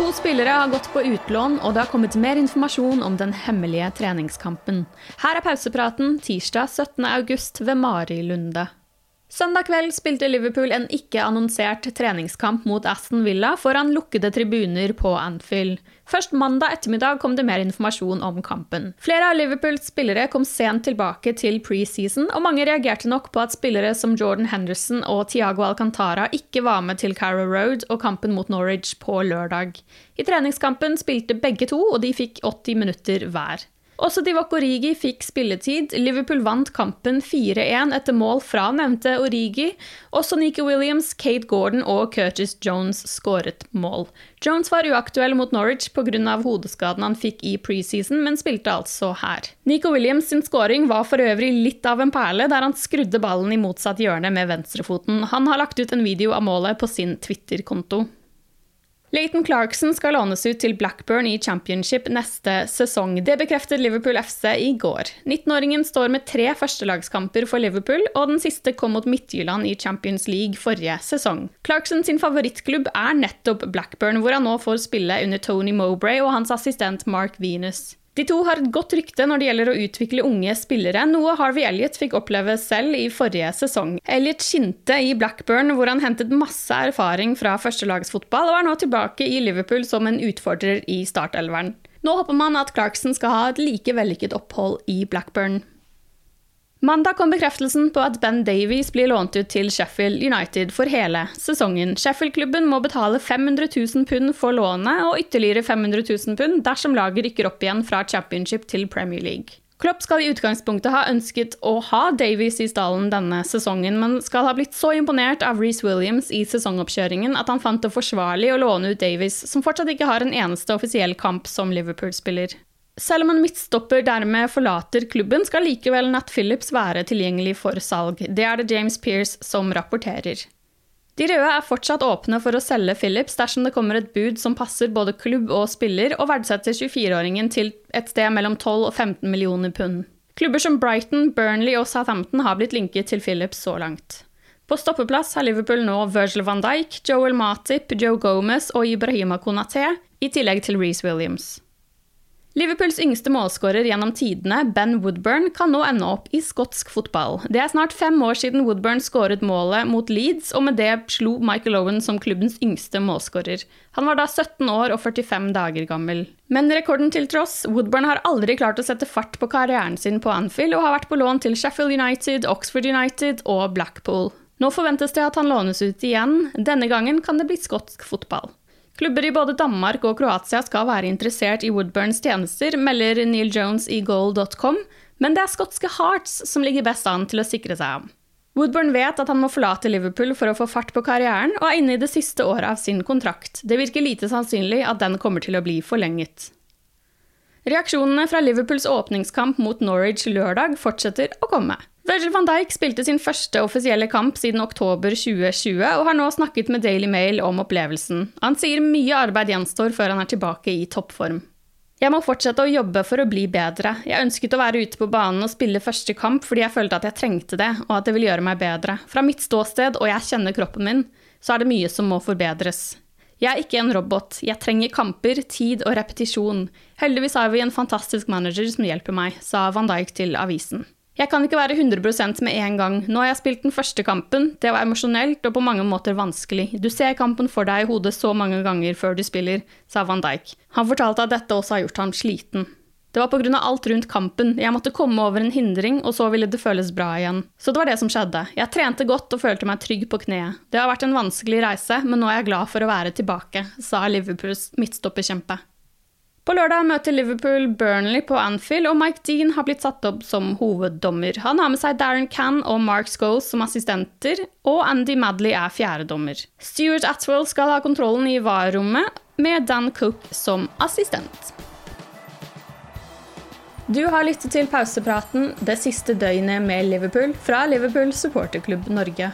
To spillere har gått på utlån, og det har kommet mer informasjon om den hemmelige treningskampen. Her er pausepraten tirsdag 17. august ved Mari Lunde. Søndag kveld spilte Liverpool en ikke-annonsert treningskamp mot Aston Villa foran lukkede tribuner på Anfield. Først mandag ettermiddag kom det mer informasjon om kampen. Flere av Liverpools spillere kom sent tilbake til preseason, og mange reagerte nok på at spillere som Jordan Henderson og Tiago Alcantara ikke var med til Carrow Road og kampen mot Norwich på lørdag. I treningskampen spilte begge to, og de fikk 80 minutter hver. Også Divock Origi fikk spilletid. Liverpool vant kampen 4-1 etter mål fra nevnte Origi. Også Nico Williams, Kate Gordon og Curtis Jones skåret mål. Jones var uaktuell mot Norwich pga. hodeskaden han fikk i preseason, men spilte altså her. Nico Williams sin skåring var for øvrig litt av en perle, der han skrudde ballen i motsatt hjørne med venstrefoten. Han har lagt ut en video av målet på sin Twitter-konto. Leighton Clarkson skal lånes ut til Blackburn i championship neste sesong. Det bekreftet Liverpool FC i går. 19-åringen står med tre førstelagskamper for Liverpool, og den siste kom mot Midtjylland i Champions League forrige sesong. Clarkson sin favorittklubb er nettopp Blackburn, hvor han nå får spille under Tony Mowbray og hans assistent Mark Venus. De to har et godt rykte når det gjelder å utvikle unge spillere, noe Harvey Elliot fikk oppleve selv i forrige sesong. Elliot skinte i Blackburn, hvor han hentet masse erfaring fra førstelagsfotball, og er nå tilbake i Liverpool som en utfordrer i startelveren. Nå håper man at Clarkson skal ha et like vellykket opphold i Blackburn. Mandag kom bekreftelsen på at Ben Davies blir lånt ut til Sheffield United for hele sesongen. Sheffield-klubben må betale 500 000 pund for lånet og ytterligere 500 000 pund dersom laget rykker opp igjen fra championship til Premier League. Klopp skal i utgangspunktet ha ønsket å ha Davies i stallen denne sesongen, men skal ha blitt så imponert av Reece Williams i sesongoppkjøringen at han fant det forsvarlig å låne ut Davies, som fortsatt ikke har en eneste offisiell kamp som Liverpool-spiller. Selv om en midtstopper dermed forlater klubben, skal likevel Nat Phillips være tilgjengelig for salg. Det er det James Pearce som rapporterer. De røde er fortsatt åpne for å selge Phillips dersom det kommer et bud som passer både klubb og spiller, og verdsetter 24-åringen til et sted mellom 12 og 15 millioner pund. Klubber som Brighton, Burnley og Southampton har blitt linket til Phillips så langt. På stoppeplass har Liverpool nå Virgil van Dijk, Joel Matip, Joe Gomez og Ibrahima Konaté, i tillegg til Reece Williams. Liverpools yngste målskårer gjennom tidene, Ben Woodburn, kan nå ende opp i skotsk fotball. Det er snart fem år siden Woodburn skåret målet mot Leeds, og med det slo Michael Owen som klubbens yngste målskårer. Han var da 17 år og 45 dager gammel. Men rekorden til tross, Woodburn har aldri klart å sette fart på karrieren sin på Anfield, og har vært på lån til Sheffield United, Oxford United og Blackpool. Nå forventes det at han lånes ut igjen. Denne gangen kan det bli skotsk fotball. Klubber i både Danmark og Kroatia skal være interessert i Woodburns tjenester, melder Neil Jones i goal.com, men det er skotske Hearts som ligger best an til å sikre seg ham. Woodburn vet at han må forlate Liverpool for å få fart på karrieren, og er inne i det siste året av sin kontrakt. Det virker lite sannsynlig at den kommer til å bli forlenget. Reaksjonene fra Liverpools åpningskamp mot Norwich lørdag fortsetter å komme. Virgil van Dijk spilte sin første offisielle kamp siden oktober 2020 og har nå snakket med Daily Mail om opplevelsen. Han sier mye arbeid gjenstår før han er tilbake i toppform. Jeg må fortsette å jobbe for å bli bedre. Jeg ønsket å være ute på banen og spille første kamp fordi jeg følte at jeg trengte det, og at det vil gjøre meg bedre. Fra mitt ståsted, og jeg kjenner kroppen min, så er det mye som må forbedres. Jeg er ikke en robot, jeg trenger kamper, tid og repetisjon. Heldigvis har vi en fantastisk manager som hjelper meg, sa van Dijk til avisen. Jeg kan ikke være 100% med en gang. Nå har jeg spilt den første kampen. Det var emosjonelt og på mange måter vanskelig. Du ser kampen for deg i hodet så mange ganger før du spiller, sa van Dijk. Han fortalte at dette også har gjort ham sliten. Det var pga. alt rundt kampen. Jeg måtte komme over en hindring, og så ville det føles bra igjen. Så det var det som skjedde. Jeg trente godt og følte meg trygg på kneet. Det har vært en vanskelig reise, men nå er jeg glad for å være tilbake, sa Liverpools midtstopperkjempe. På lørdag møter Liverpool Burnley på Anfield, og Mike Dean har blitt satt opp som hoveddommer. Han har med seg Darren Cann og Mark Scholes som assistenter, og Andy Madley er fjerdedommer. Stuart Atwell skal ha kontrollen i VAR-rommet, med Dan Cook som assistent. Du har lyttet til pausepraten det siste døgnet med Liverpool fra Liverpool supporterklubb Norge.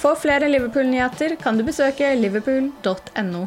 For flere Liverpool-nyheter kan du besøke liverpool.no.